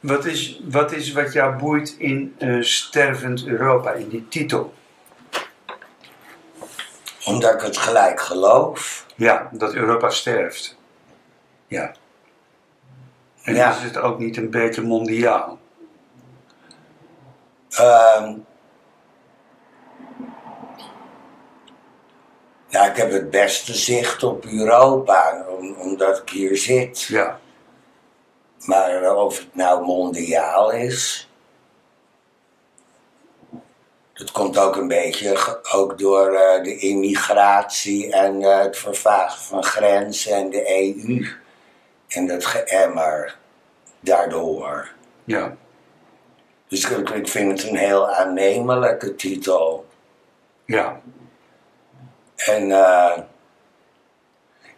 Wat is, wat is wat jou boeit in eh, stervend Europa, in die titel? Omdat ik het gelijk geloof. Ja, dat Europa sterft. Ja. En Ja. is het ook niet een beetje mondiaal? Ehm, ja, ik heb het beste zicht op Europa, om- omdat ik hier zit. Ja. Maar of het nou mondiaal is. Dat komt ook een beetje ook door eh, de immigratie en eh, het vervagen van grenzen en de EU. En dat geëmmer daardoor. Ja. Dus ik, ik vind het een heel aannemelijke titel. Ja. En, eh,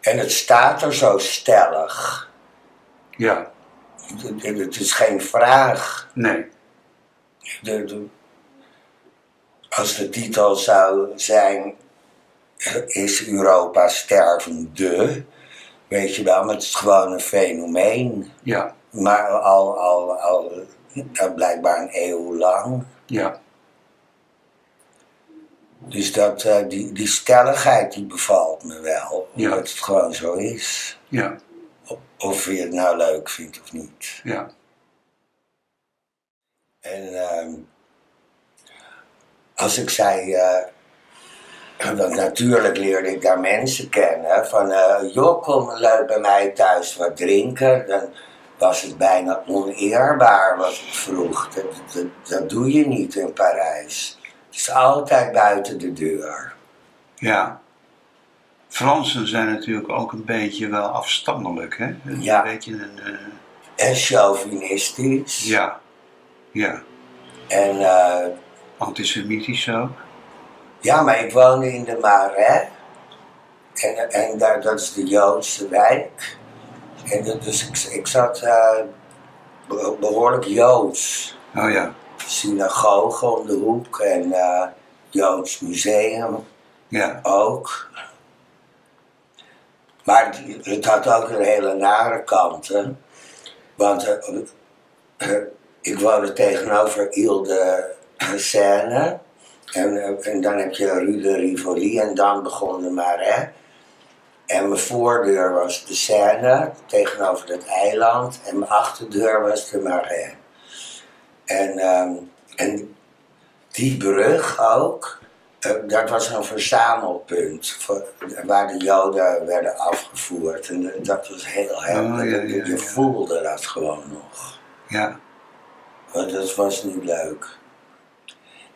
en het staat er zo stellig. Ja. Het, is geen vraag. Nee. De, de- als de titel zou zijn: Is Europa stervende? Weet je wel, maar het is gewoon een fenomeen. Ja. Maar al, al, al blijkbaar een eeuw lang. Ja. Dus dat, eh, die, die stelligheid die bevalt me wel. Ja. Dat het gewoon zo is. Ja. Of je het nou leuk vindt of niet. Ja. En ehm, als ik zei, eh, want natuurlijk leerde ik daar mensen kennen, van eh, joh, kom leuk bij mij thuis wat drinken. Dan was het bijna oneerbaar wat ik vroeg. Dat, dat, dat doe je niet in Parijs. Het is altijd buiten de deur. Ja. Fransen zijn natuurlijk ook een beetje wel afstandelijk, hè? Een Ja. beetje een... eh, En chauvinistisch. ja. Ja. En eh, Antisemitisch ook. Ja, maar ik woonde in de Marais. En, en daar, dat is de Joodse wijk. En dat- dus ik, ik zat eh, be- behoorlijk Joods. Oh ja. Synagoge om de hoek en Joods museum Ja. ook. Maar het had ook een hele nare kant. Hè? Want eh, eh, ik woonde tegenover Ile de Seine. En, eh, en dan heb je Rue de Rivoli en dan begon de Marais. En mijn voordeur was de Seine tegenover het eiland. En mijn achterdeur was de Marais. En, ehm, en die brug ook, dat was een verzamelpunt voor, waar de Joden werden afgevoerd. En eh, dat was heel helder. Oh, ja, ja, je voelde dat gewoon nog. Ja. Want dat was niet leuk.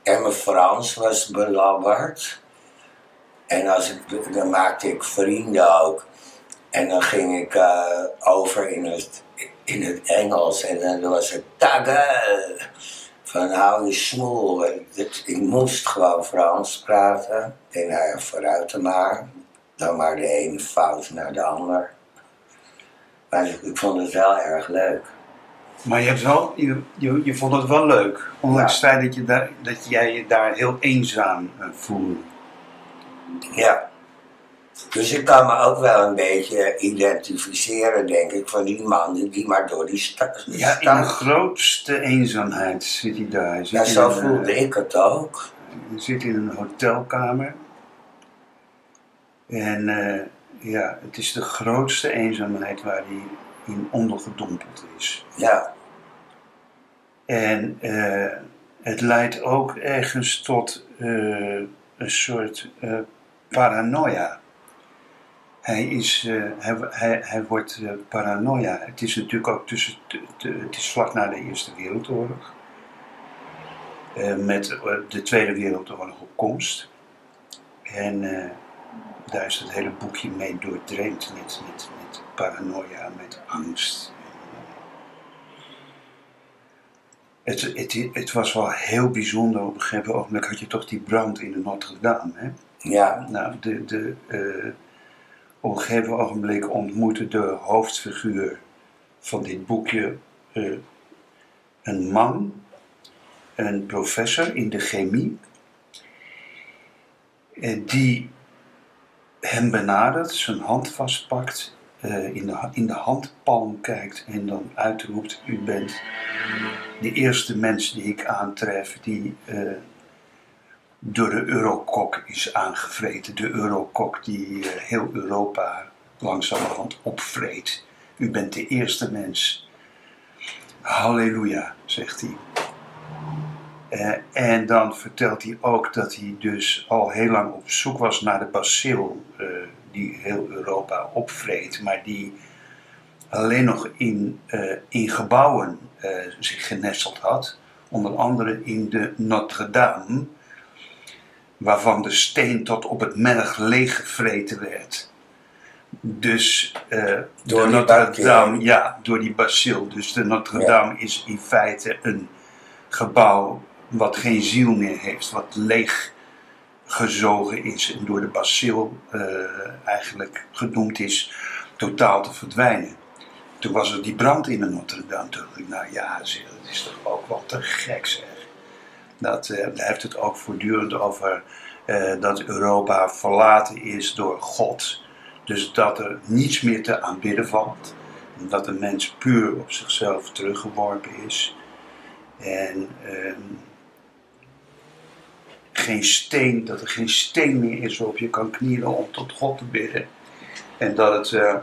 En mijn Frans was belabberd. En als ik, dan maakte ik vrienden ook. En dan ging ik eh, over in het, in het Engels. En dan was het tagge. Van hou je smoel. Ik, ik moest gewoon Frans praten. En nou ja, vooruit dan maar. Dan maar de ene fout naar de ander. Maar ik, ik vond het wel erg leuk. Maar je, hebt wel, je, je, je vond het wel leuk. Ondanks Ja. het feit dat, je daar, dat jij je daar heel eenzaam eh, voelde. Ja. Dus ik kan me ook wel een beetje identificeren, denk ik, van die man die, maar door die stad. Ja, in de grootste eenzaamheid zit hij daar. Hij zit, Ja, zo een, eh, voelde ik het ook. hij zit in een hotelkamer. En eh, ja, het is de grootste eenzaamheid waar hij in ondergedompeld is. Ja, En eh, het leidt ook ergens tot een soort paranoia. Hij, is, eh, hij, hij, hij wordt eh, paranoia. Het is natuurlijk ook tussen, het is vlak na de Eerste Wereldoorlog. Eh, met de Tweede Wereldoorlog op komst. En daar is het hele boekje mee doordrenkt met, met, met paranoia, met angst. Het, het, het was wel heel bijzonder. Op een gegeven ogenblik had je toch die brand in de Notre Dame. Hè? ja, Nou, de, de, op een gegeven ogenblik ontmoette de hoofdfiguur van dit boekje eh, een man, een professor in de chemie, eh, die hem benadert, zijn hand vastpakt eh, in, de, in de handpalm kijkt en dan uitroept: U bent de eerste mens die ik aantref die door de Eurokok is aangevreten. De Eurokok die eh, heel Europa langzamerhand opvreet. U bent de eerste mens. Halleluja, zegt hij. Eh, en dan vertelt hij ook dat hij dus al heel lang op zoek was naar de bacil uh, die heel Europa opvreet, maar die alleen nog in, in gebouwen zich genesteld had. Onder andere in de Notre-Dame, waarvan de steen tot op het merg leeggevreten werd. Dus door Notre-Dame, ja, door die bacil. Dus de Notre-Dame ja. is in feite een gebouw wat geen ziel meer heeft, wat leeg gezogen is en door de bacil uh, eigenlijk genoemd is totaal te verdwijnen. Toen was er die brand in de Notre-Dame. Toen dacht ik, nou ja, dat is toch ook wel te gek zeg. Dat, daar heeft het ook voortdurend over uh, dat Europa verlaten is door God. Dus dat er niets meer te aanbidden valt. Dat de mens puur op zichzelf teruggeworpen is. En ehm, geen steen, dat er geen steen meer is waarop je kan knielen om tot God te bidden. En dat het, uh,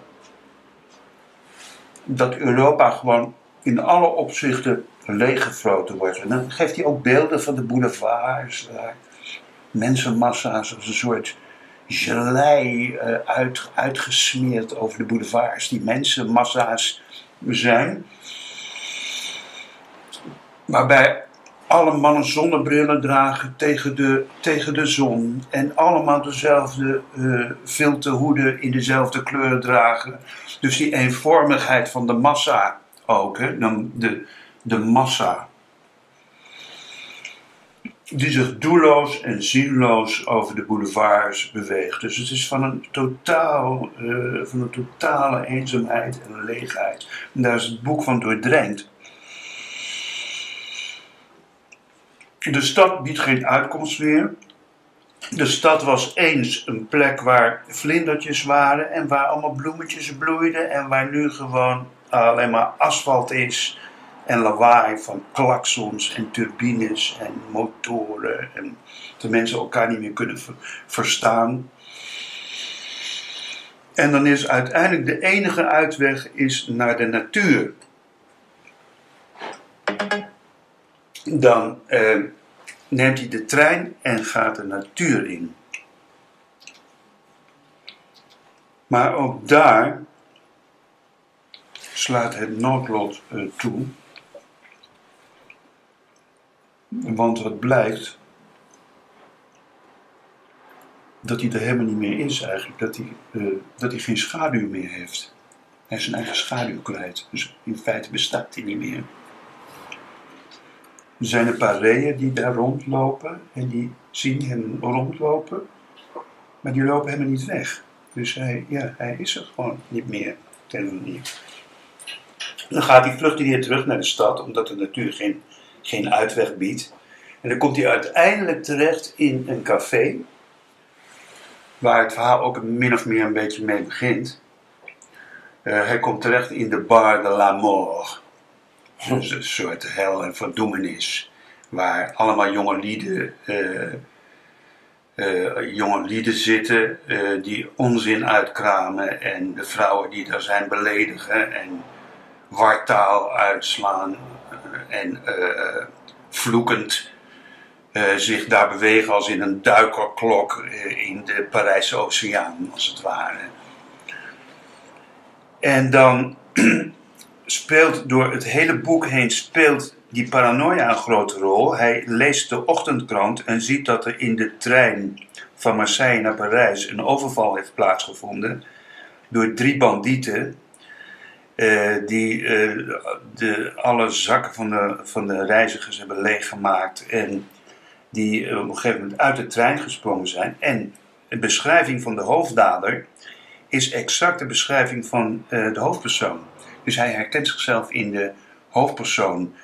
dat Europa gewoon in alle opzichten leeggefroten wordt. En dan geeft hij ook beelden van de boulevards, waar mensenmassa's als een soort gelei uh, uit, uitgesmeerd over de boulevards. Die mensenmassa's zijn. Waarbij alle mannen zonnebrillen dragen tegen de, tegen de zon. En allemaal dezelfde uh, filterhoeden in dezelfde kleur dragen. Dus die eenvormigheid van de massa ook. Hè? Dan de, de massa. Die zich doelloos en zinloos over de boulevards beweegt. Dus het is van een, totaal, uh, van een totale eenzaamheid en leegheid. Daar is het boek van doordrenkt. De stad biedt geen uitkomst meer. De stad was eens een plek waar vlindertjes waren en waar allemaal bloemetjes bloeiden en waar nu gewoon alleen maar asfalt is en lawaai van klaksons en turbines en motoren en de mensen elkaar niet meer kunnen verstaan. En dan is uiteindelijk de enige uitweg is naar de natuur. dan eh, neemt hij de trein en gaat de natuur in. Maar ook daar slaat het noodlot uh, toe. Want wat blijkt, dat hij er helemaal niet meer is eigenlijk. Dat hij, uh, dat hij geen schaduw meer heeft. Hij is zijn eigen schaduw kwijt. Dus in feite bestaat hij niet meer. Er zijn een paar reeën die daar rondlopen en die zien hem rondlopen, maar die lopen helemaal niet weg. Dus hij, ja, hij is er gewoon niet meer, ten niet. Dan gaat hij vlucht weer terug naar de stad, omdat de natuur geen, geen uitweg biedt. En dan komt hij uiteindelijk terecht in een café, waar het verhaal ook min of meer een beetje mee begint. Uh, hij komt terecht in de Bar de la Mort. Dus een soort hel en verdoemenis. Waar allemaal jonge lieden, uh, uh, jonge lieden zitten die onzin uitkramen. En de vrouwen die daar zijn beledigen en wartaal uitslaan. En vloekend zich daar bewegen als in een duikerklok in de Parijse Oceaan, als het ware. En dan speelt door het hele boek heen speelt die paranoia een grote rol. Hij leest de ochtendkrant en ziet dat er in de trein van Marseille naar Parijs een overval heeft plaatsgevonden door drie bandieten. Uh, die uh, de, alle zakken van de, van de reizigers hebben leeggemaakt en die uh, op een gegeven moment uit de trein gesprongen zijn. En de beschrijving van de hoofddader is exact de beschrijving van de hoofdpersoon. Dus hij herkent zichzelf in de hoofdpersoon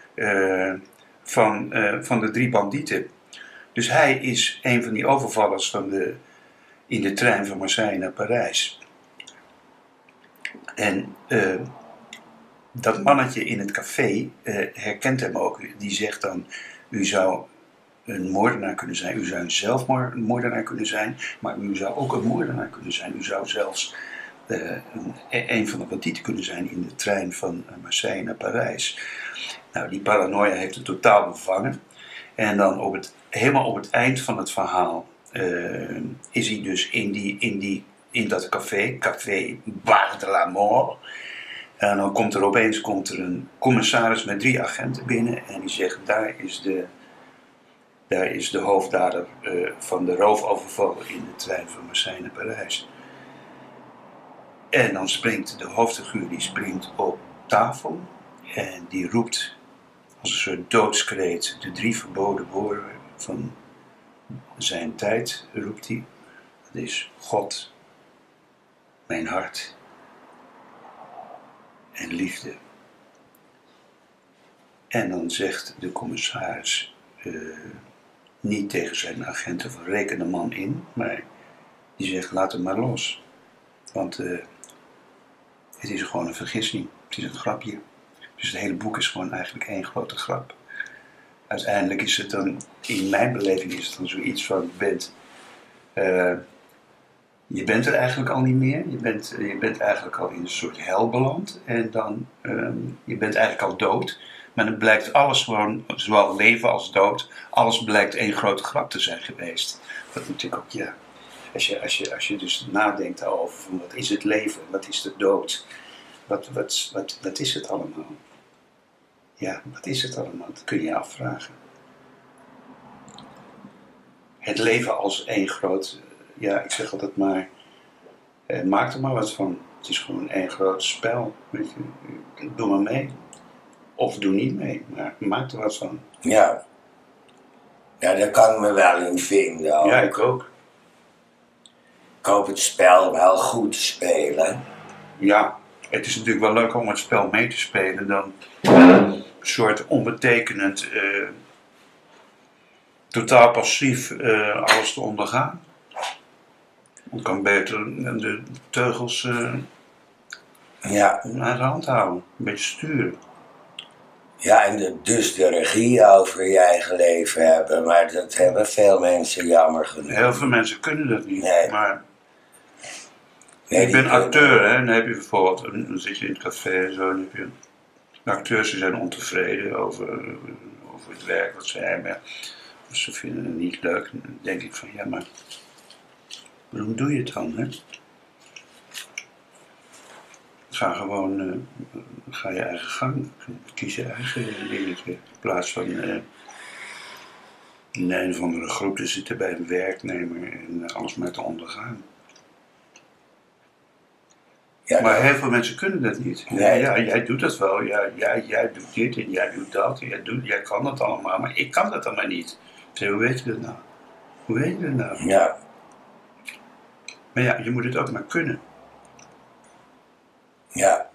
van, van de drie bandieten. Dus hij is een van die overvallers van de, in de trein van Marseille naar Parijs. En eh, dat mannetje in het café eh, herkent hem ook. Die zegt dan, u zou een moordenaar kunnen zijn. U zou een zelfmoordenaar kunnen zijn. Maar u zou ook een moordenaar kunnen zijn. U zou zelfs eh, een, een van de bandieten kunnen zijn in de trein van Marseille naar Parijs. Nou, die paranoia heeft het totaal bevangen. En dan op het, helemaal op het eind van het verhaal eh, is hij dus in, die, in, die, in dat café, Café Bar de la Mort. En dan komt er opeens komt er een commissaris met drie agenten binnen en die zegt: daar is de, daar is de hoofddader uh, van de roofoverval in de trein van Marseille naar Parijs. En dan springt de hoofdfiguur die springt op tafel en die roept als een soort doodskreet de drie verboden woorden van zijn tijd, roept hij. Dat is God, mijn hart en liefde. En dan zegt de commissaris uh, niet tegen zijn agenten van reken de man in, maar die zegt laat hem maar los. Want uh, het is gewoon een vergissing, het is een grapje. Dus het hele boek is gewoon eigenlijk één grote grap. Uiteindelijk is het dan, in mijn beleving is het dan zoiets van, bent, uh, je bent er eigenlijk al niet meer. Je bent, je bent eigenlijk al in een soort hel beland. En dan, um, je bent eigenlijk al dood. Maar dan blijkt alles gewoon, zowel leven als dood, alles blijkt één grote grap te zijn geweest. Dat natuurlijk ook, ja, als je, als je, als je dus nadenkt over van wat is het leven, wat is de dood, wat, wat, wat, wat is het allemaal? Ja, wat is het allemaal? Dat kun je je afvragen. Het leven als één groot, ja, ik zeg altijd maar, eh, maak er maar wat van. Het is gewoon één groot spel. Weet je. Doe maar mee. Of doe niet mee, maar maak er wat van. Ja. Ja, daar kan ik me wel in vinden. Ook. Ja, ik ook. Ik hoop het spel wel goed te spelen. Ja, het is natuurlijk wel leuk om het spel mee te spelen dan een soort onbetekenend, uh, totaal passief uh, alles te ondergaan. Dan kan beter de teugels uh, ja. naar de hand houden, een beetje sturen. Ja, en de, dus de regie over je eigen leven hebben, maar dat hebben veel mensen jammer genoeg. Heel veel mensen kunnen dat niet, Nee. maar Nee, ik ben acteur, hè. Dan heb je bijvoorbeeld, dan zit je in het café en zo, dan heb je acteurs die zijn ontevreden over, over het werk wat ze hebben. Ze vinden het niet leuk. Dan denk ik van, ja, maar waarom doe je het dan, hè? Ga gewoon, eh, ga je eigen gang. Kies je eigen dingetje. In plaats van eh, in een of andere groep te zitten bij een werknemer en eh, alles maar te ondergaan. ja, Maar heel veel mensen kunnen dat niet. Nee. Ja, jij doet dat wel. Ja, jij, jij doet dit en jij doet dat. En jij, doet, jij kan dat allemaal, maar ik kan dat maar niet. Zeg, hoe weet je dat nou? Hoe weet je dat nou? ja, Maar ja, je moet het ook maar kunnen. ja.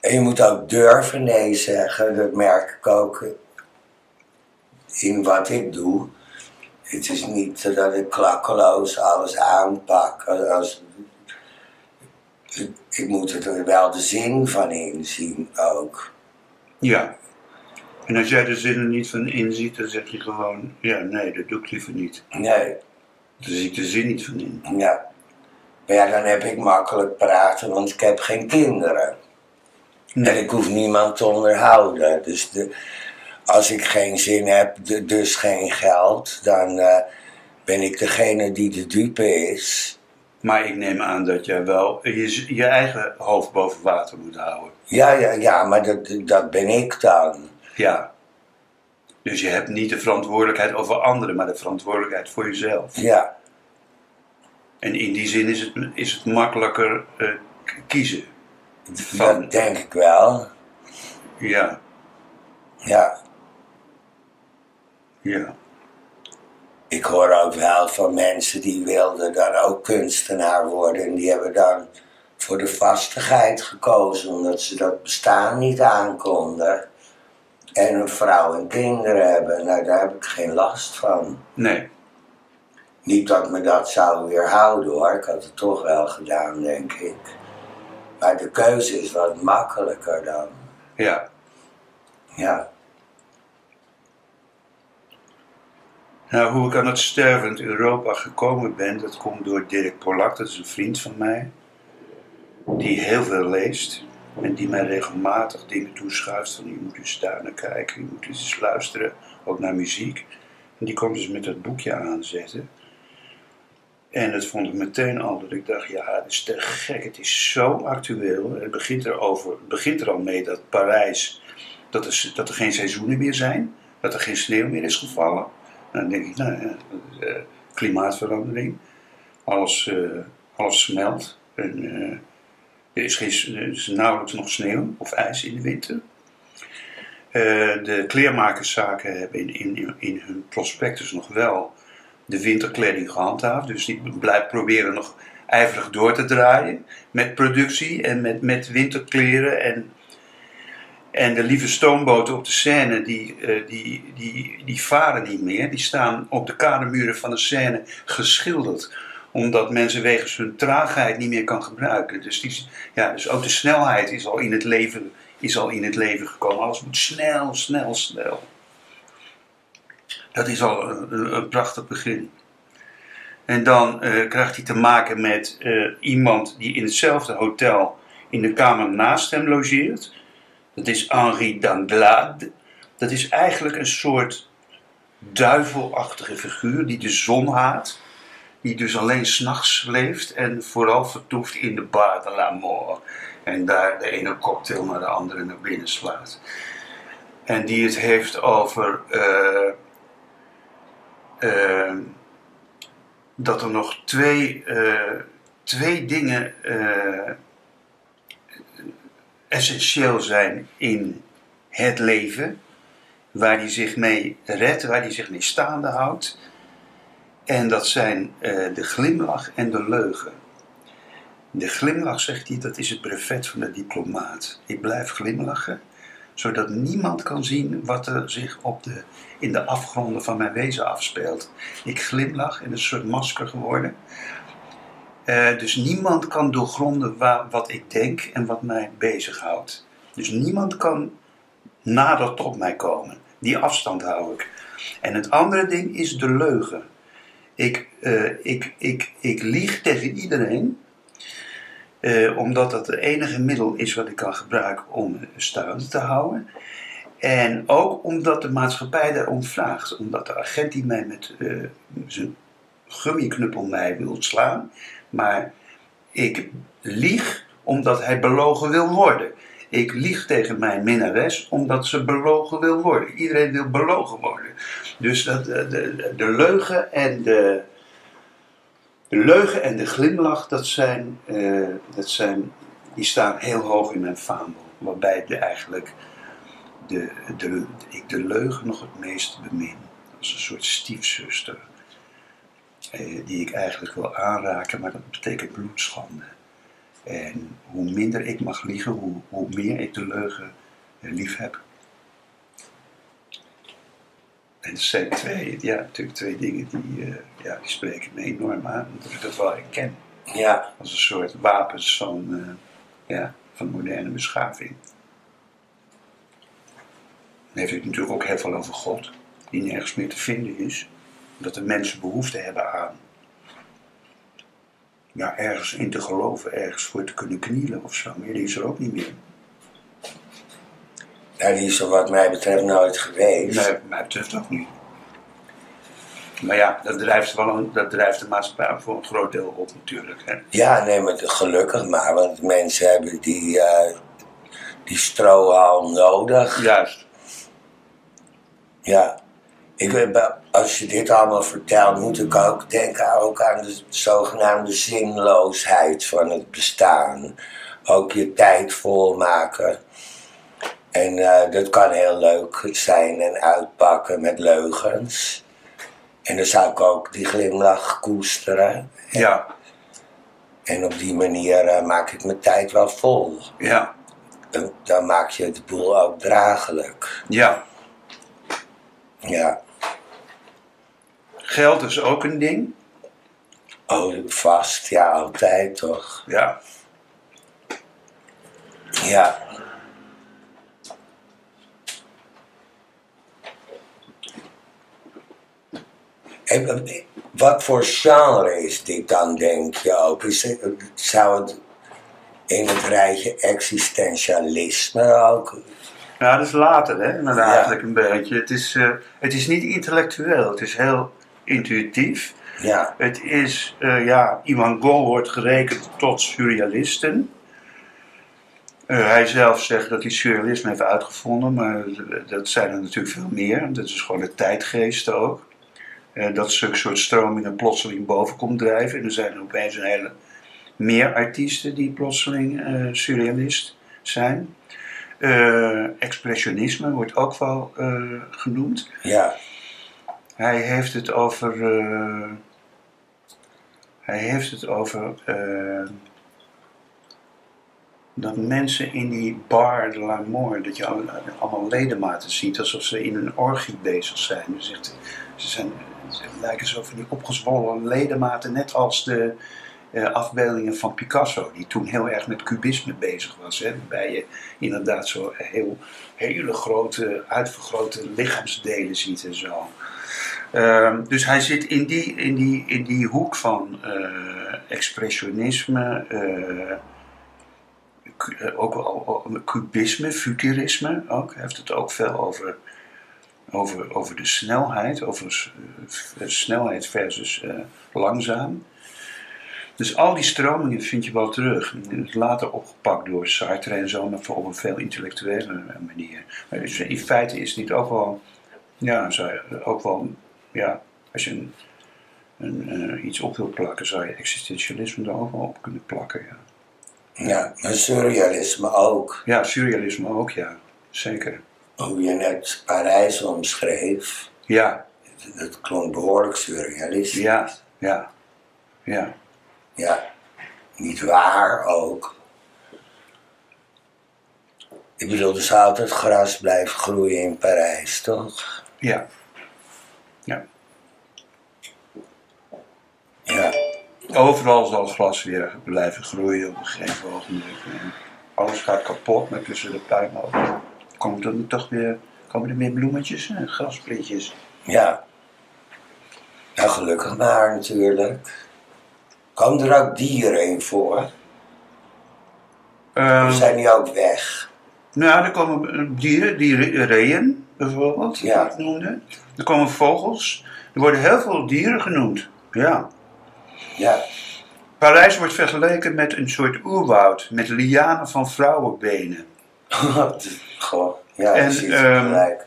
En je moet ook durven nee zeggen, dat merk ik ook in wat ik doe. Het is niet dat ik klakkeloos alles aanpak. Als, ik moet er wel de zin van inzien ook. Ja. En als jij de zin er niet van inziet, dan zeg je gewoon, ja, nee, dat doe ik liever niet. Nee, Daar zie ik de zin niet van in. ja. Maar ja, dan heb ik makkelijk praten, want ik heb geen kinderen. En ik hoef niemand te onderhouden. Dus de, als ik geen zin heb, de- dus geen geld, dan eh, ben ik degene die de dupe is. Maar ik neem aan dat jij wel je, je eigen hoofd boven water moet houden. Ja, ja, ja, maar dat, dat ben ik dan. Ja. Dus je hebt niet de verantwoordelijkheid over anderen, maar de verantwoordelijkheid voor jezelf. Ja, En in die zin is het, is het makkelijker eh, kiezen. Van, dat denk ik wel. ja, Ja, ja. ik hoor ook wel van mensen die wilden dan ook kunstenaar worden. En die hebben dan voor de vastigheid gekozen, omdat ze dat bestaan niet aankonden. En een vrouw en kinderen hebben. Nou, daar heb ik geen last van. Nee, Niet dat me dat zou weerhouden hoor, ik had het toch wel gedaan, denk ik. Maar de keuze is wat makkelijker dan. Ja. Ja. Nou, hoe ik aan het stervend Europa gekomen ben, dat komt door Dirk Polak, dat is een vriend van mij. Die heel veel leest. En die mij regelmatig dingen toeschuift van je moet eens daar naar kijken, je moet eens luisteren, ook naar muziek. En die komt dus met dat boekje aanzetten. En dat vond ik meteen al dat ik dacht, ja, het is te gek, het is zo actueel. Het begint er, over, het begint er al mee dat Parijs, dat er, dat er geen seizoenen meer zijn, dat er geen sneeuw meer is gevallen. En dan denk ik, nou ja, uh, klimaatverandering, alles, uh, alles smelt. En, uh, er is, geen, nauwelijks nog sneeuw of ijs in de winter. de kleermakerszaken hebben in, in, in hun prospectus nog wel de winterkleding gehandhaafd. Dus die blijven proberen nog ijverig door te draaien met productie en met, met winterkleren. En, en de lieve stoomboten op de Seine, die, uh, die, die, die varen niet meer. Die staan op de kademuren van de Seine geschilderd omdat mensen wegens hun traagheid niet meer kan gebruiken. Dus, die, ja, dus ook de snelheid is al, in het leven, is al in het leven gekomen. Alles moet snel, snel, snel. Dat is al een, prachtig begin. En dan uh, krijgt hij te maken met uh, iemand die in hetzelfde hotel in de kamer naast hem logeert. Dat is Henri Danglade. Dat is eigenlijk een soort duivelachtige figuur die de zon haat. Die dus alleen s'nachts leeft en vooral vertoeft in de bar de la. En daar de ene cocktail naar de andere naar binnen slaat. En die het heeft over. Uh, uh, dat er nog twee, uh, twee dingen essentieel zijn in het leven, waar hij zich mee redt, waar hij zich mee staande houdt. En dat zijn uh, de glimlach en de leugen. De glimlach, zegt hij, dat is het brevet van de diplomaat. Ik blijf glimlachen, zodat niemand kan zien wat er zich op de in de afgronden van mijn wezen afspeelt. Ik glimlach in een soort masker geworden. Uh, dus niemand kan doorgronden wat ik denk en wat mij bezighoudt. Dus niemand kan nader tot mij komen. Die afstand hou ik. En het andere ding is de leugen. Ik, uh, ik, ik, ik lieg tegen iedereen, uh, omdat dat het enige middel is wat ik kan gebruiken om staande te houden. En ook omdat de maatschappij daarom vraagt. Omdat de agent die mij met uh, zijn gummiknuppel mij wil slaan. Maar ik lieg omdat hij belogen wil worden. Ik lieg tegen mijn minnares omdat ze belogen wil worden. Iedereen wil belogen worden. Dus dat, de, de, de leugen en de, de leugen en de glimlach, dat zijn, uh, dat zijn, die staan heel hoog in mijn vaandel. Waarbij de eigenlijk de, de, ik de leugen nog het meest bemin. Als een soort stiefzuster. Eh, die ik eigenlijk wil aanraken, maar dat betekent bloedschande. En hoe minder ik mag liegen, hoe, hoe meer ik de leugen eh, lief heb. En dat zijn twee, ja, natuurlijk twee dingen die, uh, ja, die spreken me enorm aan, omdat ik dat wel herken. Ja. Als een soort wapens van, uh, ja, van moderne beschaving. Dan heeft het natuurlijk ook heel veel over God, die nergens meer te vinden is. Dat de mensen behoefte hebben aan ja, ergens in te geloven, ergens voor te kunnen knielen of zo. Maar die is er ook niet meer. Die is er wat mij betreft nooit geweest. Nee, mij betreft ook niet. Maar ja, dat drijft, wel een, dat drijft de maatschappij voor een groot deel op natuurlijk. Hè? Ja, nee, maar gelukkig maar, want mensen hebben die, uh, die strohalm nodig. Juist. Ja, ik als je dit allemaal vertelt, moet ik ook denken ook aan de zogenaamde zinloosheid van het bestaan. Ook je tijd volmaken. En uh, dat kan heel leuk zijn en uitpakken met leugens. En dan zou ik ook die glimlach koesteren. Ja. En op die manier uh, maak ik mijn tijd wel vol. Ja. Dan, dan maak je het boel ook draaglijk. Ja. Ja. Geld is ook een ding. Oh, vast, ja, altijd toch. Ja. Ja. En eh, wat voor genre is dit dan, denk je ook? Is het, zou het in het rijtje existentialisme ook? Ja, dat is later, hè? Ja. eigenlijk een beetje. Het is, eh, het is niet intellectueel, het is heel intuïtief. Ja, Het is, eh, ja, Ivan Gol wordt gerekend tot surrealisten. Eh, hij zelf zegt dat hij surrealisme heeft uitgevonden, maar dat zijn er natuurlijk veel meer. Dat is gewoon de tijdgeest ook. Eh, dat zulke soort stromingen plotseling boven komt drijven. En er zijn er opeens een hele meer artiesten die plotseling eh, surrealist zijn. Eh, expressionisme wordt ook wel genoemd. ja, Hij heeft het over. hij heeft het over. dat mensen in die bar de l'Amour, dat je al- allemaal ledematen ziet alsof ze in een orgie bezig zijn. Dus echt, ze, zijn lijken zo van die opgezwollen ledematen, net als de eh, afbeeldingen van Picasso, die toen heel erg met cubisme bezig was. Hè, waarbij je inderdaad zo heel, hele grote, uitvergrote lichaamsdelen ziet en zo. Ehm, dus hij zit in die, in die, in die hoek van eh, expressionisme, eh, ook wel cubisme, futurisme ook. Hij heeft het ook veel over, over, over de snelheid, over eh, snelheid versus eh, langzaam. Dus al die stromingen vind je wel terug. Later opgepakt door Sartre en zo, maar voor op een veel intellectuele manier. Maar dus in feite is dit ook wel, ja, zou je ook wel, ja, als je een, een, eh, iets op wil plakken, zou je existentialisme er ook wel op kunnen plakken. Ja, ja. Maar surrealisme ook. ja surrealisme ook, ja, zeker. Hoe je net Parijs omschreef, Ja, dat klonk behoorlijk surrealistisch. ja, ja, ja. Ja, niet waar ook. Ik bedoel, zou altijd gras blijven groeien in Parijs, toch? Ja, ja. Ja, Overal zal glas weer blijven groeien op een gegeven ogenblik. En Alles gaat kapot, maar tussen de puinhopen komen er toch weer, komen er meer bloemetjes en grasprietjes. ja. Nou, gelukkig maar natuurlijk. Komen er ook dieren in voor? Of zijn die ook weg? nou, er komen eh, dieren, dieren, reeën bijvoorbeeld, die Ja. ik noemde. Er komen vogels. Er worden heel veel dieren genoemd. Ja. Ja, Parijs wordt vergeleken met een soort oerwoud met lianen van vrouwenbenen. Ja, En, ziet ehm, gelijk.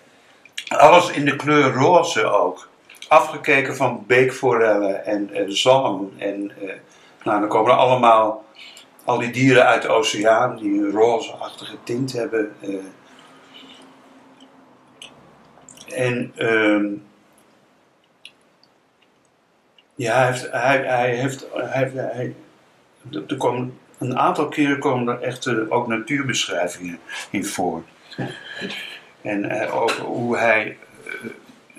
Alles in de kleur roze ook. Afgekeken van beekforellen en eh, zalm. En eh, nou, dan komen er allemaal al die dieren uit de oceaan die een rozeachtige tint hebben. eh. En ehm, ja, hij heeft, hij, hij heeft, hij, hij, er komen, een aantal keren komen er echt ook natuurbeschrijvingen in voor. En eh, ook hoe hij eh,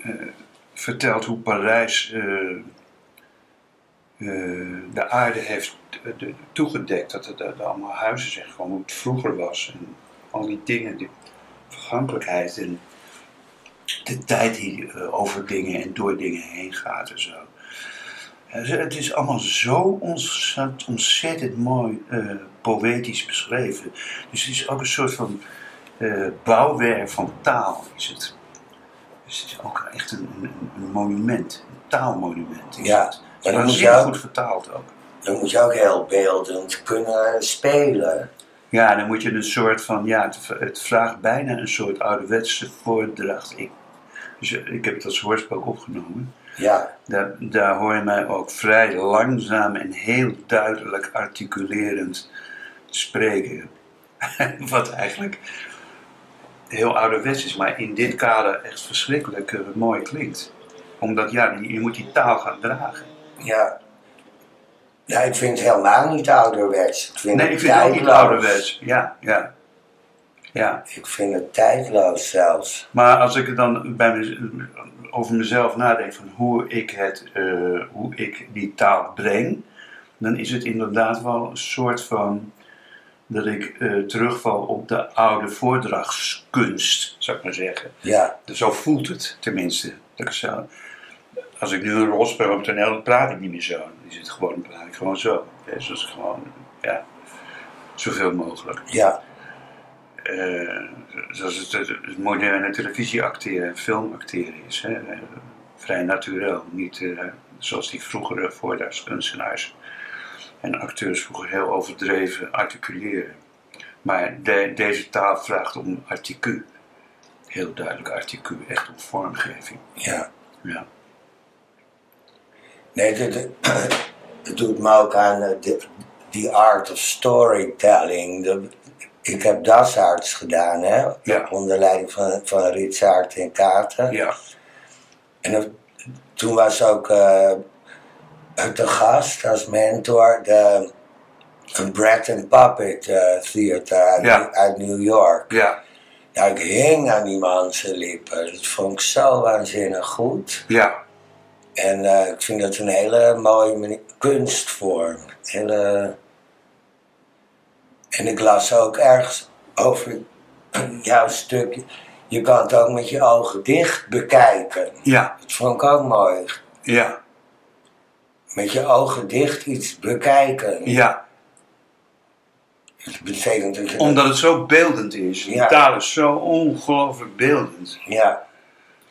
eh, vertelt hoe Parijs de aarde heeft de- toegedekt. Dat er, allemaal huizen zijn gewoon hoe het vroeger was. En al die dingen, die vergankelijkheid en de tijd die over dingen en door dingen heen gaat en zo. Het is allemaal zo ontzettend, mooi poëtisch beschreven. Dus het is ook een soort van eh, bouwwerk van taal. Is het. Dus het is ook echt een, een, een monument, een taalmonument. Is Ja, het. maar dan moet je ook- goed vertaald ook. Dan moet je ook heel beeldend kunnen spelen. Ja, dan moet je een soort van, ja, het, het vraagt bijna een soort ouderwetse voordracht. Ik, dus ik heb het als hoorspel opgenomen. Ja, Daar, daar hoor je mij ook vrij langzaam en heel duidelijk articulerend spreken. Wat eigenlijk heel ouderwets is, maar in dit kader echt verschrikkelijk eh, mooi klinkt. Omdat ja, je, je moet die taal gaan dragen. ja. Ja, ik vind het helemaal niet ouderwets. Ik vind Nee, het ik vind het ook niet tijdloos. ouderwets. Ja, ja. Ja, Ik vind het tijdloos zelfs. maar als ik er dan bij mez- over mezelf nadenk van hoe ik, het, eh, hoe ik die taal breng, dan is het inderdaad wel een soort van dat ik eh, terugval op de oude voordragskunst, zou ik maar zeggen. Ja, Dus Zo voelt het tenminste. Dat ik zo, als ik nu een rol speel op toneel, dan praat ik niet meer zo. Dan het gewoon, praat ik gewoon zo. Hè, Zoals ik gewoon, ja, zoveel mogelijk. ja, Eh, zoals het, het, het moderne televisieacteren en filmacteren is. Hè? Vrij natuurlijk, niet eh, zoals die vroegere voordragskunstenaars en acteurs vroeger heel overdreven articuleren. Maar de- deze taal vraagt om articu. Heel duidelijk articu, echt om vormgeving. ja. Ja. Nee, het doet me ook aan eh, de, die art of storytelling. De- ik heb Das Arts gedaan, hè? Ja. Onder leiding van, van Ritsaert en Katen. ja, En dat- toen was ook eh de gast als mentor de, een and Puppet eh, Theater uit, Ja. uit New York. ja, Ja, ik hing aan die man zijn lippen. Dat vond ik zo waanzinnig goed. ja, En eh, ik vind dat een hele mooie kunstvorm. Hele... En ik las ook ergens over jouw stuk. Je kan het ook met je ogen dicht bekijken. ja, Dat vond ik ook mooi. ja, Met je ogen dicht iets bekijken. ja. Dat betekent dat je... Omdat het zo beeldend is. Ja. taal is zo ongelooflijk beeldend. Ja,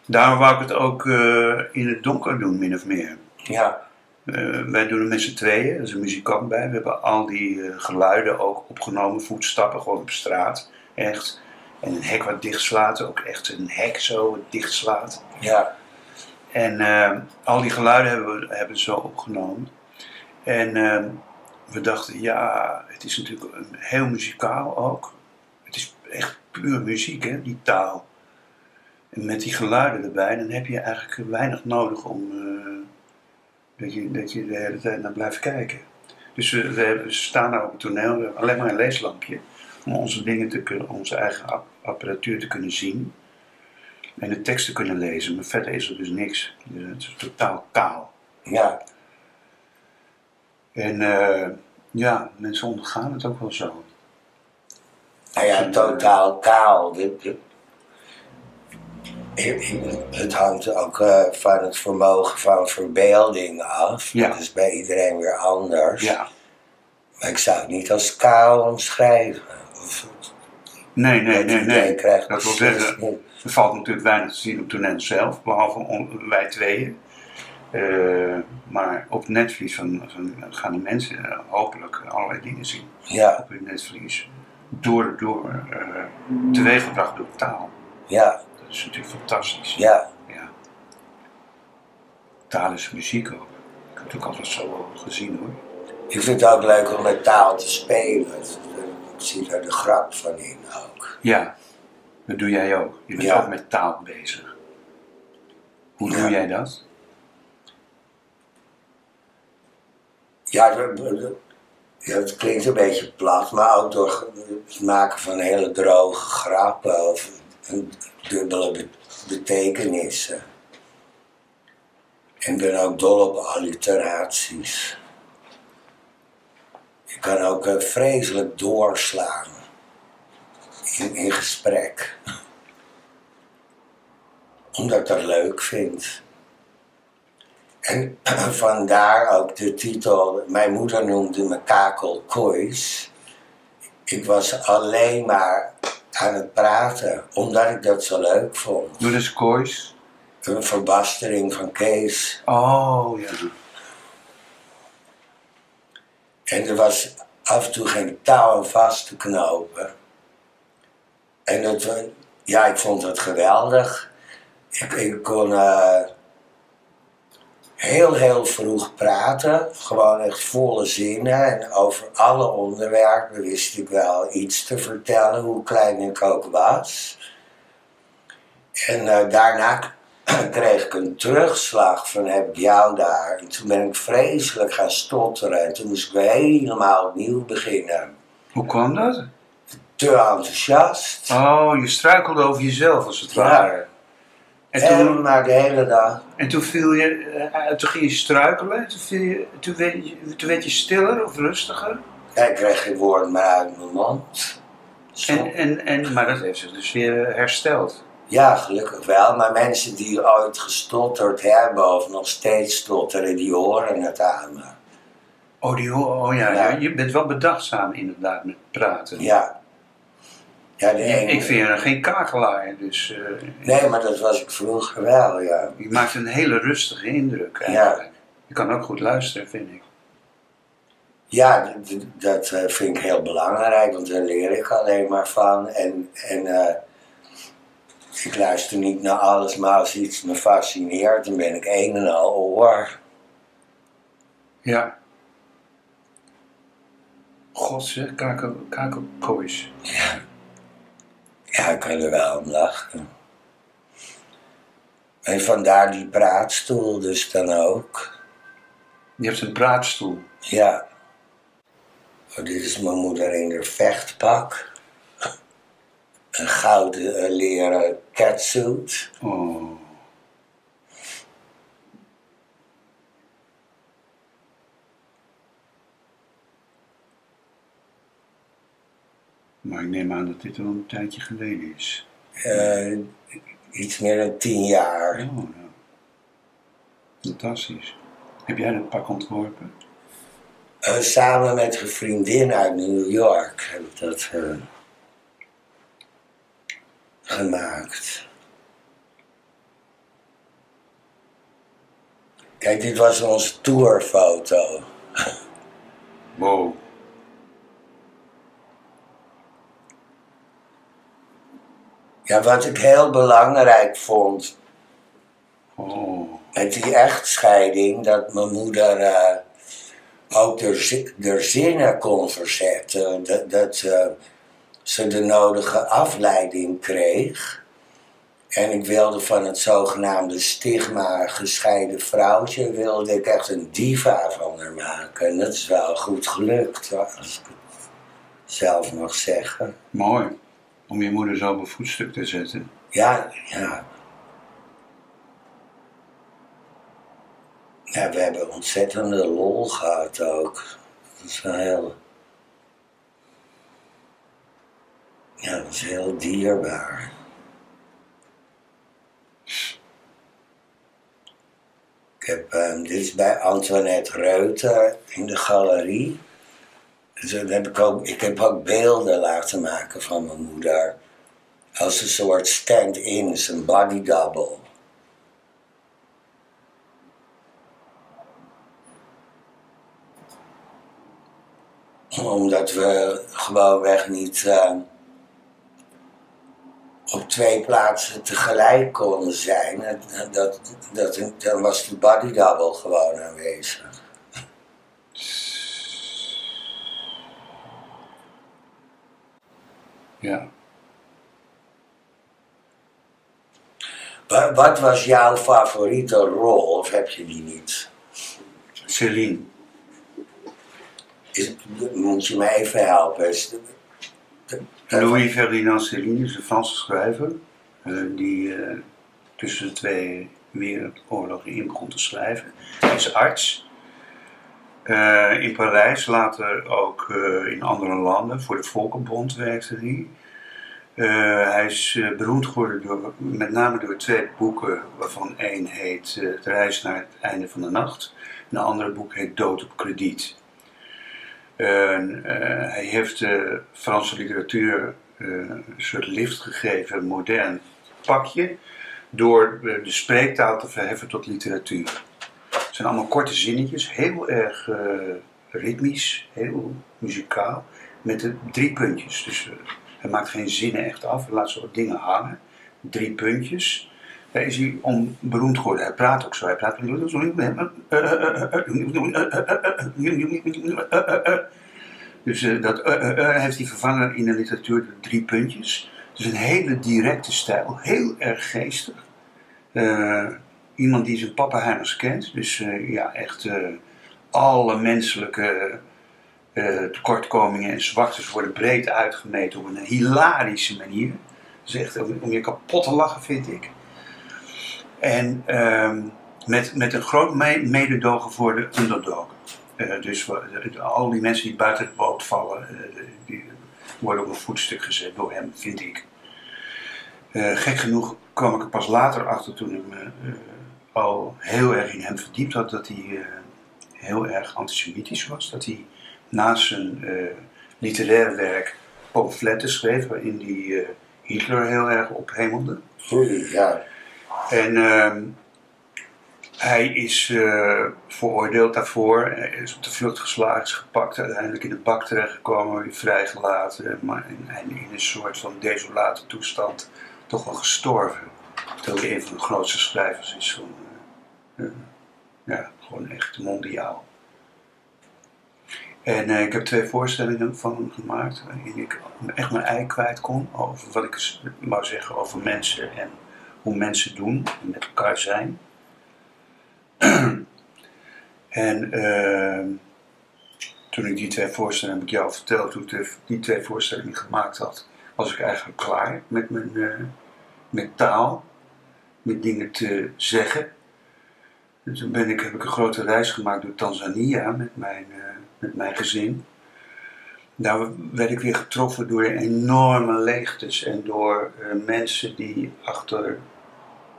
Daarom wou ik het ook eh, in het donker doen, min of meer. ja, Eh, wij doen het met z'n tweeën, er is een muzikant bij. We hebben al die eh, geluiden ook opgenomen, voetstappen gewoon op straat, echt. En een hek wat dichtslaat, ook echt een hek zo wat dichtslaat. ja, En eh, al die geluiden hebben we, hebben zo opgenomen. En eh, we dachten, ja, het is natuurlijk heel muzikaal ook. Het is echt puur muziek, hè, die taal. En met die geluiden erbij, dan heb je eigenlijk weinig nodig om eh, dat, je, dat je de hele tijd naar blijft kijken. Dus we, staan daar op het toneel, we alleen maar een leeslampje. Om onze dingen te kunnen, onze eigen ap- apparatuur te kunnen zien. En de tekst te kunnen lezen, maar verder is er dus niks. Dus Het is totaal kaal. ja. En eh, ja, mensen ondergaan het ook wel zo. Nou ja, totaal kaal. Dit- dit- Het hangt ook eh, van het vermogen van verbeelding af. Ja. Dat is bij iedereen weer anders. Ja. Maar ik zou het niet als kaal omschrijven. Of, Nee, nee, nee, nee. krijgt Dat wil zeggen, niet. Er valt natuurlijk weinig te zien op toneel zelf, behalve on- wij tweeën. Eh, maar op netvlies van, van, gaan die mensen eh, hopelijk allerlei dingen zien. Ja, Op hun netvlies. Door, door, eh teweeggebracht door taal. ja, Dat is natuurlijk fantastisch. ja. Ja. Taal is muziek ook. Ik heb het ook altijd zo gezien hoor. Ik vind het ook leuk om met taal te spelen. Ik zie daar de grap van in ook. Ja, dat doe jij ook. Je bent Ja. ook met taal bezig. Hoe doe jij dat? Ja, dat- dat- ja, het klinkt een beetje plat, maar ook door het maken van hele droge grappen of een dubbele be- betekenissen. En ben ook dol op alliteraties. Je kan ook eh, vreselijk doorslaan in, in gesprek. Omdat ik dat leuk vind. En vandaar ook de titel, mijn moeder noemde me Kakel Kois. Ik was alleen maar aan het praten, omdat ik dat zo leuk vond. Doe dus koois. Een verbastering van Kees. Oh ja. En er was af en toe geen touw aan vast te knopen. En wa- ja, ik vond het geweldig. Ik, ik kon eh, heel, heel vroeg praten. Gewoon echt volle zinnen. En over alle onderwerpen wist ik wel iets te vertellen, hoe klein ik ook was. En eh, daarna kreeg ik een terugslag van heb ik jou daar. En toen ben ik vreselijk gaan stotteren. En toen moest ik weer helemaal opnieuw beginnen. Hoe kwam dat? Te enthousiast. Oh, je struikelde over jezelf als het Ja. ware. En En toen, maar de hele dag. en toen viel je, eh, toen ging je struikelen, en toen, viel je, toen, werd je, toen werd je stiller of rustiger. Ja, ik kreeg geen woord meer uit mijn mond. En, en, en, maar dat heeft zich dus weer eh, hersteld. Ja, gelukkig wel. Maar mensen die ooit gestotterd hebben of nog steeds stotteren, die horen het aan me. Oh, die, oh ja, Ja. ja, je bent wel bedachtzaam inderdaad met praten. Ja. Ja, de. Ik vind je geen kakelaar, dus eh, Nee, maar dat was ik vroeger wel, ja. je maakt een hele rustige indruk eigenlijk. Je kan ook goed luisteren, vind ik. Ja, dat eh, vind ik heel belangrijk, want daar leer ik alleen maar van. En, en eh, ik luister niet naar alles, maar als iets me fascineert, dan ben ik een en al oor. Ja. God zeg, kakel- kakelkoois. Ja, ik kan er wel om lachen. En vandaar die praatstoel dus dan ook. Je hebt een praatstoel. Ja. Oh, dit is mijn moeder in haar vechtpak. Een gouden eh, leren catsuit. Oh. Maar ik neem aan dat dit al een tijdje geleden is. Eh, iets meer dan tien jaar. Oh, nou. Fantastisch. Heb jij dat pak ontworpen? Eh, samen met een vriendin uit New York heb ik dat eh, gemaakt. Kijk, dit was onze tourfoto. Wow. Ja, wat ik heel belangrijk vond Oh. met die echtscheiding, dat mijn moeder eh, ook de, zi- de zinnen kon verzetten. Dat, dat eh, ze de nodige afleiding kreeg. En ik wilde van het zogenaamde stigma gescheiden vrouwtje, wilde ik echt een diva van haar maken. En dat is wel goed gelukt, als ik het zelf mag zeggen. Mooi. Om je moeder zo op voetstuk te zetten. Ja, ja. Ja, we hebben ontzettende lol gehad ook. Dat is wel heel... Ja, dat is heel dierbaar. Ik heb, ehm, dit is bij Antoinette Reuter in de galerie. Dus heb ik, ook, ik heb ook beelden laten maken van mijn moeder. Als een soort stand-in, een body double. Omdat we gewoonweg niet eh, op twee plaatsen tegelijk konden zijn. Dat, dat, dat, dan was de body double gewoon aanwezig. Ja. Wa- Wat was jouw favoriete rol, of heb je die niet? Celine. Is, moet je me even helpen? Is, Louis Ferdinand Céline is een Franse schrijver. eh, die eh, tussen de twee wereldoorlogen in begon te schrijven. Hij is arts. Eh, in Parijs, later ook eh, in andere landen. Voor de Volkenbond werkte hij. Eh, hij is beroemd geworden door, met name door twee boeken, waarvan één heet De reis naar het einde van de nacht. En een andere boek heet Dood op krediet. Hij heeft de Franse literatuur een soort lift gegeven, een modern pakje, door de spreektaal te verheffen tot literatuur. Het zijn allemaal korte zinnetjes, heel erg eh, ritmisch, heel muzikaal, met de drie puntjes. Dus eh, hij maakt geen zinnen echt af, hij laat zo dingen hangen. Drie puntjes. Daar is hij om beroemd geworden. Hij praat ook zo. Hij praat. Dus eh, dat heeft hij vervangen in de literatuur door drie puntjes. Dus een hele directe stijl, heel erg geestig. Iemand die zijn pappenheimers kent, dus eh, ja, echt eh, alle menselijke eh, tekortkomingen en zwaktes worden breed uitgemeten op een hilarische manier. Dat is echt om, je kapot te lachen, vind ik. En ehm, met, met een groot me- mededogen voor de underdog. Dus al die mensen die buiten de boot vallen, die worden op een voetstuk gezet door hem, vind ik. Gek genoeg kwam ik er pas later achter toen ik me al heel erg in hem verdiept had, dat hij eh, heel erg antisemitisch was. Dat hij naast zijn eh, literair werk pamfletten schreef waarin hij eh, Hitler heel erg ophemelde. Ja. En ehm, hij is veroordeeld daarvoor. Hij is op de vlucht geslagen, is gepakt, uiteindelijk in de bak terechtgekomen, weer vrijgelaten. Maar in, in een soort van desolate toestand toch wel gestorven. Terwijl hij een van de grootste schrijvers is van, ja, gewoon echt mondiaal. En eh, ik heb twee voorstellingen van hem gemaakt, waarin ik echt mijn ei kwijt kon over wat ik wou zeggen over mensen en hoe mensen doen en met elkaar zijn. en ehm, toen ik die twee voorstellingen, heb ik jou verteld, toen ik die twee voorstellingen gemaakt had, was ik eigenlijk klaar met mijn eh, met taal, met dingen te zeggen. Dus toen ben ik, heb ik een grote reis gemaakt door Tanzania met mijn, eh, met mijn gezin. Daar werd ik weer getroffen door enorme leegtes en door eh, mensen die achter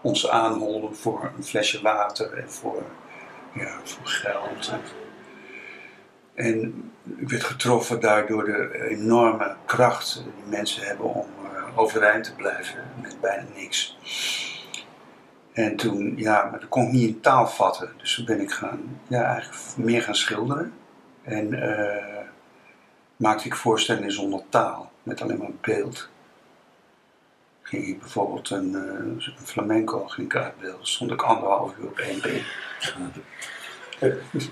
ons aanholden voor een flesje water en voor, ja, voor geld. En ik werd getroffen daardoor de enorme kracht die mensen hebben om eh, overeind te blijven met bijna niks. En toen, ja, maar dat kon ik niet in taal vatten. Dus toen ben ik gaan, ja, eigenlijk meer gaan schilderen. En eh, maakte ik voorstellingen zonder taal, met alleen maar beeld. Ging ik bijvoorbeeld een, eh, een flamenco ging ik uitbeelden, stond ik anderhalf uur op één been.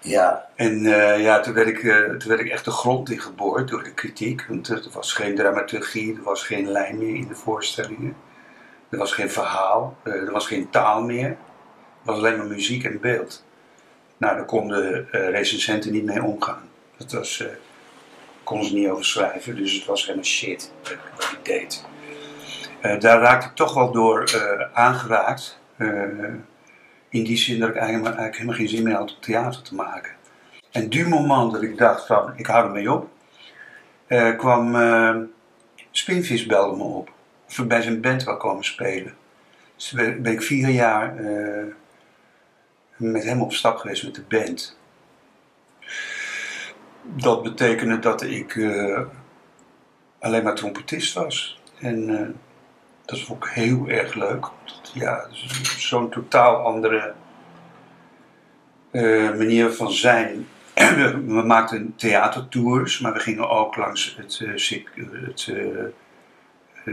Ja, En eh, ja, toen werd, ik, toen werd ik echt de grond in geboord door de kritiek. Want er was geen dramaturgie, er was geen lijn meer in de voorstellingen. Er was geen verhaal, eh, er was geen taal meer. Er was alleen maar muziek en beeld. Nou, daar konden eh recensenten niet mee omgaan. Dat was, eh konden ze niet over schrijven, dus het was helemaal shit wat ik- deed. Daar raakte ik toch wel door aangeraakt. in die zin dat ik eigenlijk, helemaal geen zin meer had om theater te maken. En du moment dat ik dacht van, ik hou ermee op, kwam Spinvis belde me op. Of ik bij zijn band wou komen spelen. Dus ben, ik vier jaar eh, met hem op stap geweest met de band. Dat betekende dat ik eh, alleen maar trompetist was. En eh, dat is ook heel erg leuk. Ja, dus zo'n totaal andere manier van zijn. we, maakten theatertours, maar we gingen ook langs het, het,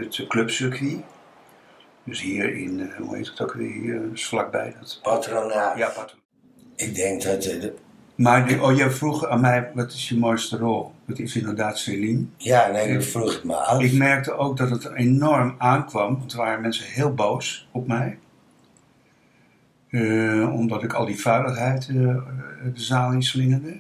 het clubcircuit. Dus hier in, eh, hoe heet het ook weer, hier, dus vlakbij dat. patronaat. Ja, Patro- Ik denk dat het... Maar die, oh, jij vroeg aan mij, wat is je mooiste rol? Dat is inderdaad Celine. Ja, nee, dat vroeg ik me af. Ik merkte ook dat het enorm aankwam, want er waren mensen heel boos op mij. Eh, omdat ik al die vuiligheid eh, de zaal in slingerde.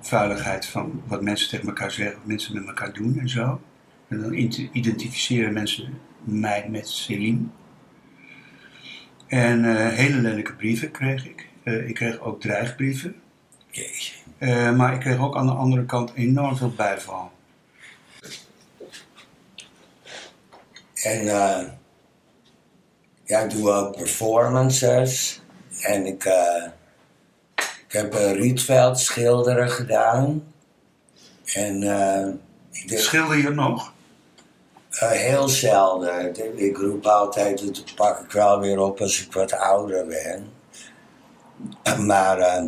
Vuiligheid van wat mensen tegen elkaar zeggen, wat mensen met elkaar doen en zo. En dan identificeren mensen mij met Celine. En eh, hele lelijke brieven kreeg ik. Eh, ik kreeg ook dreigbrieven. Jeetje. Eh, maar ik kreeg ook aan de andere kant enorm veel bijval. En eh, ja, ik doe ook performances. En ik, eh, ik heb een Rietveld schilderen gedaan. En eh, ik Schilder je nog? Eh, heel zelden. Ik roep altijd, dat pak ik wel weer op als ik wat ouder ben. Maar eh,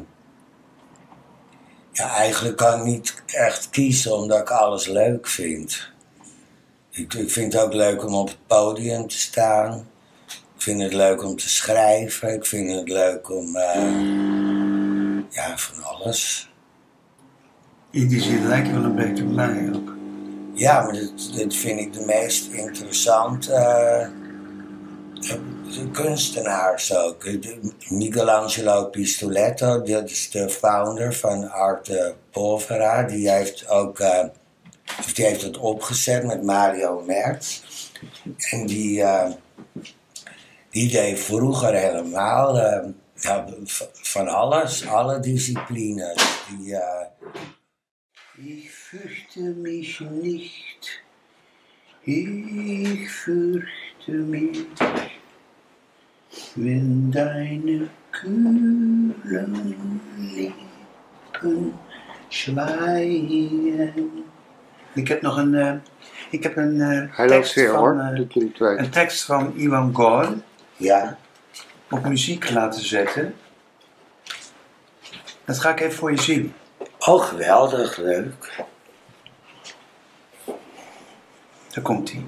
ja, eigenlijk kan ik niet echt kiezen omdat ik alles leuk vind. Ik, ik vind het ook leuk om op het podium te staan. Ik vind het leuk om te schrijven. Ik vind het leuk om. eh, ja, van alles. In die zin lijkt wel een beetje mij ook. Ja, maar dat vind ik de meest interessante eh, de kunstenaars ook. Michelangelo Pistoletto, dat is de founder van Arte Povera. Die heeft ook eh, die heeft het opgezet met Mario Merz. En die, eh, die deed vroeger helemaal Ja, van alles, alle disciplines. Die, Ich fürchte mich nicht. Ich fürchte mich, wenn deine kühlen Lippen schweigen. Ik heb nog een, eh, ik heb een Hij loopt tekst weer van, weet. een tekst van Iwan Gol ja, op muziek laten zetten. Dat ga ik even voor je zien. oh geweldig, leuk. Da kommt die.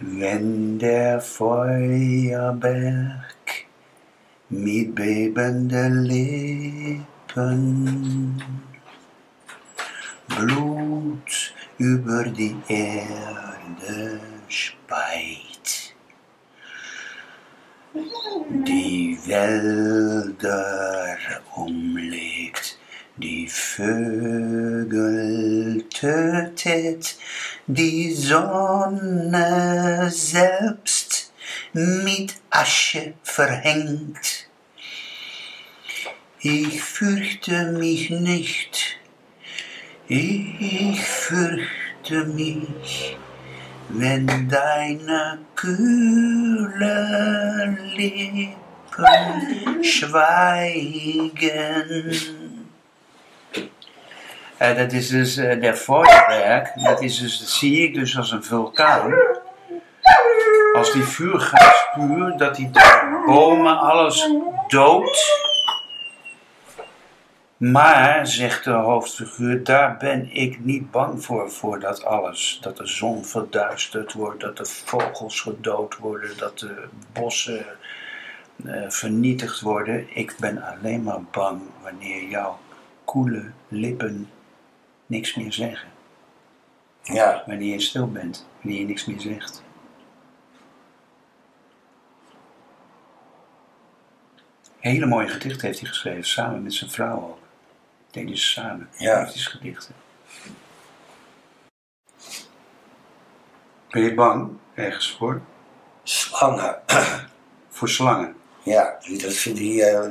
Wenn der Feuerberg mit bebenden Lippen Blut über die Erde speit. Die Wälder umlegt, die Vögel tötet, die Sonne selbst mit Asche verhängt. Ich fürchte mich nicht, ich fürchte mich, wenn deine kühlen Lippen schweigen. Eh, dat is dus eh, de Feuerberg. Dat, is dus, dat zie ik dus als een vulkaan. Als die vuur gaat dat die bomen alles doodt. Maar, zegt de hoofdfiguur, daar ben ik niet bang voor, voor dat alles. Dat de zon verduisterd wordt, dat de vogels gedood worden, dat de bossen eh, vernietigd worden. Ik ben alleen maar bang wanneer jouw koele lippen niks meer zeggen. Ja, Wanneer je stil bent, wanneer je niks meer zegt. Hele mooie gedichten heeft hij geschreven, samen met zijn vrouw ook. Deden ze samen, Ja. liefdesgedichten. Ben je bang ergens voor? slangen. Voor slangen. Ja, dat vind ik, eh,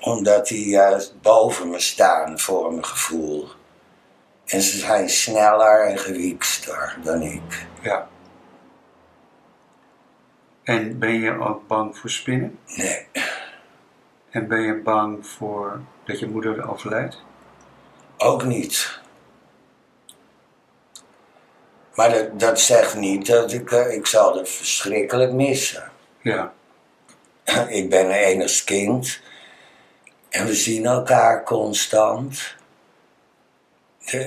omdat die eh, boven me staan voor mijn gevoel. En ze zijn sneller en gewiekster dan ik. Ja. En ben je ook bang voor spinnen? Nee, En ben je bang voor dat je moeder overlijdt? ook niet. Maar dat, dat zegt niet dat ik, eh, ik zal het verschrikkelijk missen. Ja. Ik ben een enig kind. En we zien elkaar constant.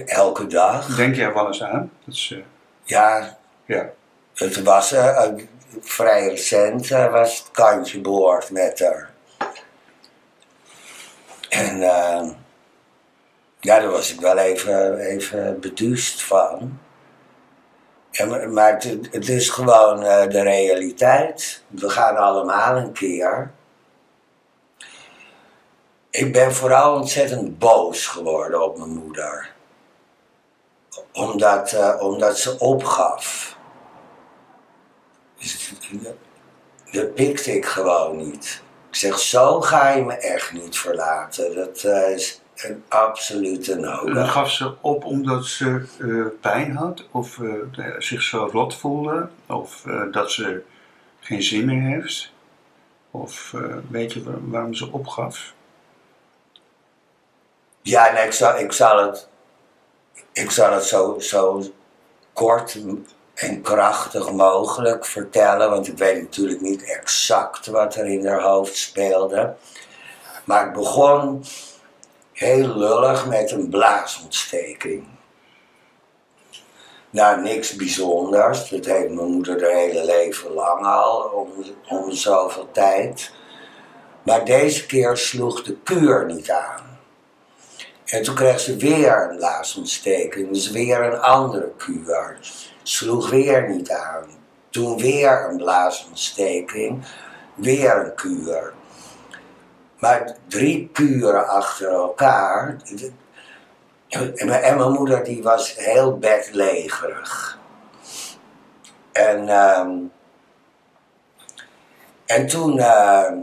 Elke dag. Denk jij wel eens aan? Dat is, eh, Ja, ja. Het was eh, vrij recent, eh, was het kantje boord met haar. En eh, ja, daar was ik wel even, even beduust van. En, maar- het, het is gewoon de realiteit. We gaan allemaal een keer. Ik ben vooral ontzettend boos geworden op mijn moeder. Omdat, eh, omdat ze opgaf. Dus dat pikte ik gewoon niet. Ik zeg, zo ga je me echt niet verlaten. Dat eh, is een absolute Dan nodig. gaf ze op omdat ze eh, pijn had, of zich zo rot voelde, of dat ze geen zin meer heeft. Of weet je waar- waarom ze opgaf? Ja, nee, ik zal, ik zal het, ik zal het zo, zo kort en krachtig mogelijk vertellen. Want ik weet natuurlijk niet exact wat er in haar hoofd speelde. Maar het begon heel lullig met een blaasontsteking. Nou, niks bijzonders. Dat heeft mijn moeder haar hele leven lang al, om, om zoveel tijd. Maar deze keer sloeg de kuur niet aan. En toen kreeg ze weer een blaasontsteking, dus weer een andere kuur. Sloeg weer niet aan. Toen weer een blaasontsteking, weer een kuur. Maar drie kuren achter elkaar. En mijn, moeder die was heel bedlegerig. En, ehm, en toen, ehm,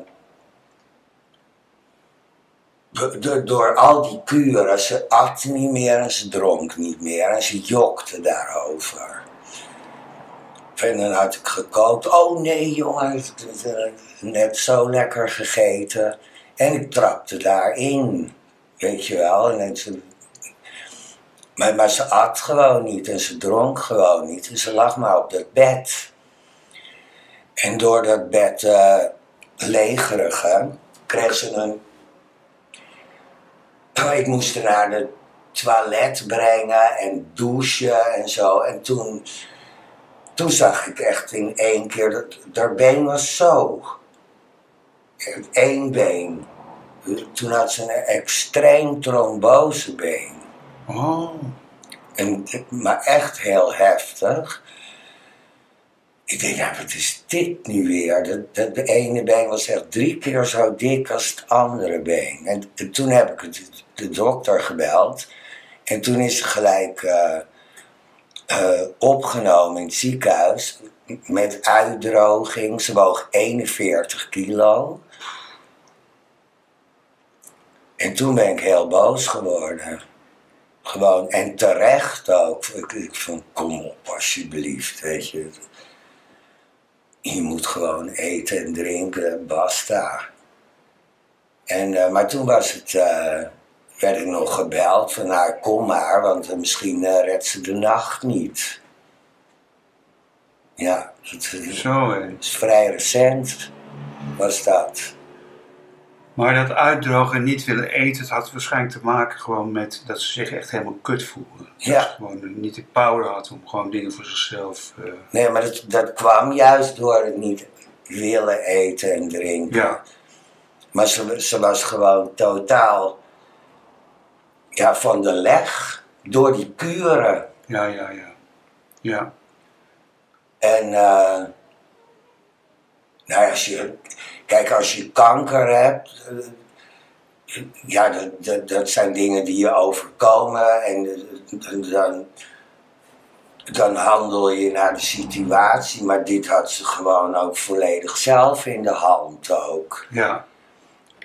do- do- door al die kuren, ze at niet meer en ze dronk niet meer en ze jokte daarover. En dan had ik gekookt. Oh nee jongen, net zo lekker gegeten. En ik trapte daarin, weet je wel. En ze, maar, maar ze at gewoon niet en ze dronk gewoon niet. En ze lag maar op dat bed. En door dat bed legerige kreeg ze een... Ik moest haar naar de toilet brengen en douchen en zo. En toen, toen zag ik echt in één keer dat haar been was zo. Eén been. Toen had ze een extreem trombosebeen. Oh, En, maar echt heel heftig. Ik denk, nou, wat is dit nu weer? De, de, de ene been was echt drie keer zo dik als het andere been. En, toen heb ik het, de dokter gebeld. En toen is ze gelijk eh, eh, opgenomen in het ziekenhuis. Met uitdroging. Ze woog 41 kilo. En toen ben ik heel boos geworden. Gewoon, en terecht ook. Ik, ik kom op alsjeblieft, weet je. Je moet gewoon eten en drinken, basta. En, eh, maar toen was het, werd ik nog gebeld van, nou kom maar, want eh, misschien eh, redt ze de nacht niet. Ja, het, het zo hé. is vrij recent, was dat. Maar dat uitdrogen en niet willen eten, het had waarschijnlijk te maken gewoon met dat ze zich echt helemaal kut voelden. Ja. Dat ze gewoon niet de power had om gewoon dingen voor zichzelf... eh, Nee, maar dat, dat kwam juist door het niet willen eten en drinken. ja, Maar ze, ze was gewoon totaal ja, van de leg door die kuren. ja, ja, ja. Ja, En eh, nou als je, kijk, als je kanker hebt, eh, ja, dat, dat, dat zijn dingen die je overkomen en dan, dan handel je naar de situatie, maar dit had ze gewoon ook volledig zelf in de hand ook. ja,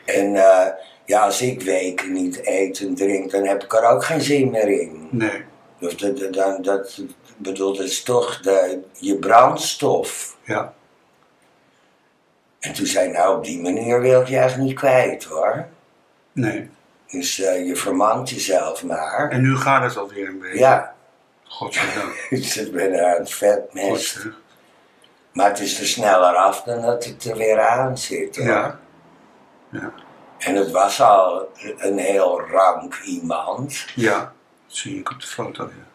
En eh, ja, als ik weken niet eet en drink, dan heb ik er ook geen zin meer in. nee, Dus dat, dat, dat, dat, ik bedoel, dat is toch de, je brandstof. ja. En toen zei nou, op die manier wil ik je echt niet kwijt hoor. Nee. Dus eh, je vermant jezelf maar. En nu gaat het alweer een beetje. Ja, Godzijdank. dus ik ben aan het. Godzijdank. Maar het is er sneller af dan dat het er weer aan zit. hoor. Ja. Ja. En het was al een heel rank iemand. Ja, dat zie ik op de foto, ja.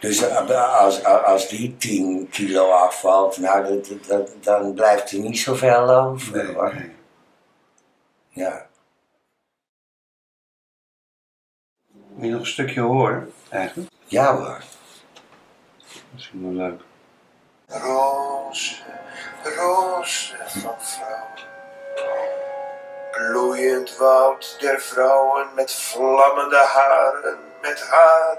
Dus als, als die 10 kilo afvalt, nou, dat, dat, dan blijft er niet zoveel over. Nee, hoor. nee. Ja. Wil je nog een stukje horen, eigenlijk? ja hoor. Dat is wel leuk. Roze, roze van vrouwen. Bloeiend woud der vrouwen met vlammende haren, met haren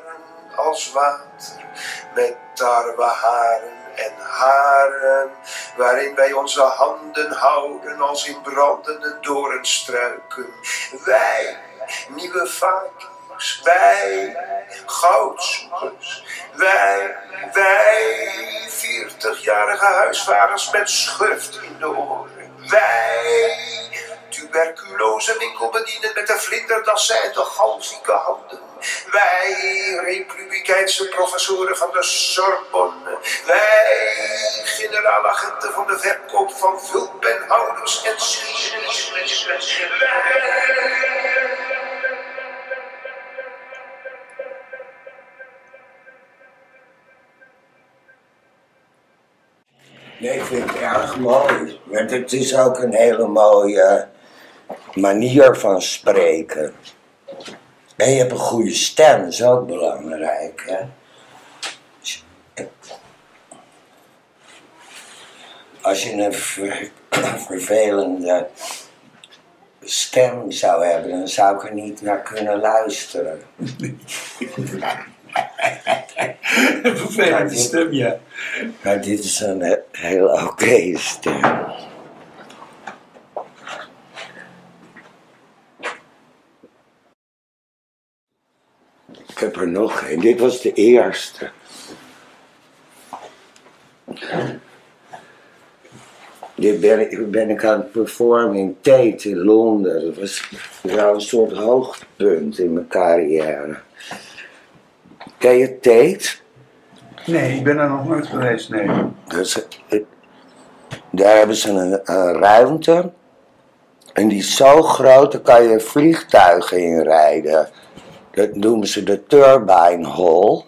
als water, met tarweharen en haren, waarin wij onze handen houden als in brandende doornstruiken. Wij, nieuwe vakiers, wij, goudzoekers, wij, wij, veertigjarige huisvaders met schurft in de oren. Wij, tuberculose winkelbedienden met de vlinderdassen en de galzieke handen. Wij, republikeinse professoren van de Sorbonne. Wij, generaalagenten van de verkoop van vulpenhouders en schieters. Wij... Nee, ik vind het erg mooi. Want het is ook een hele mooie manier van spreken. En je hebt een goede stem, dat is ook belangrijk. Hè? Als je een ver- vervelende stem zou hebben, dan zou ik er niet naar kunnen luisteren. Vervelende stem, ja. Maar dit is een he- heel oké stem. Heb er nog geen. Dit was de eerste. Dit ben ik, ben ik aan het performen in Tate in Londen. Dat was wel een soort hoogtepunt in mijn carrière. Ken je Tate? Nee, ik ben er nog nooit geweest, nee. Dus, daar hebben ze een, een ruimte. En die is zo groot, daar kan je vliegtuigen in rijden. Dat noemen ze de Turbine Hall.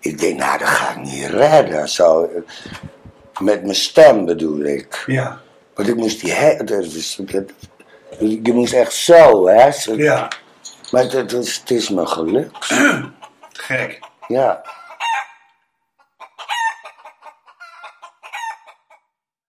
Ik denk, nou, dat ga ik niet redden. Zo, eh, met mijn stem bedoel ik. Ja, Want ik moest die... He je moest echt zo, hè. Zo- ja, Maar het, het is, het is me gelukt. gek. Ja.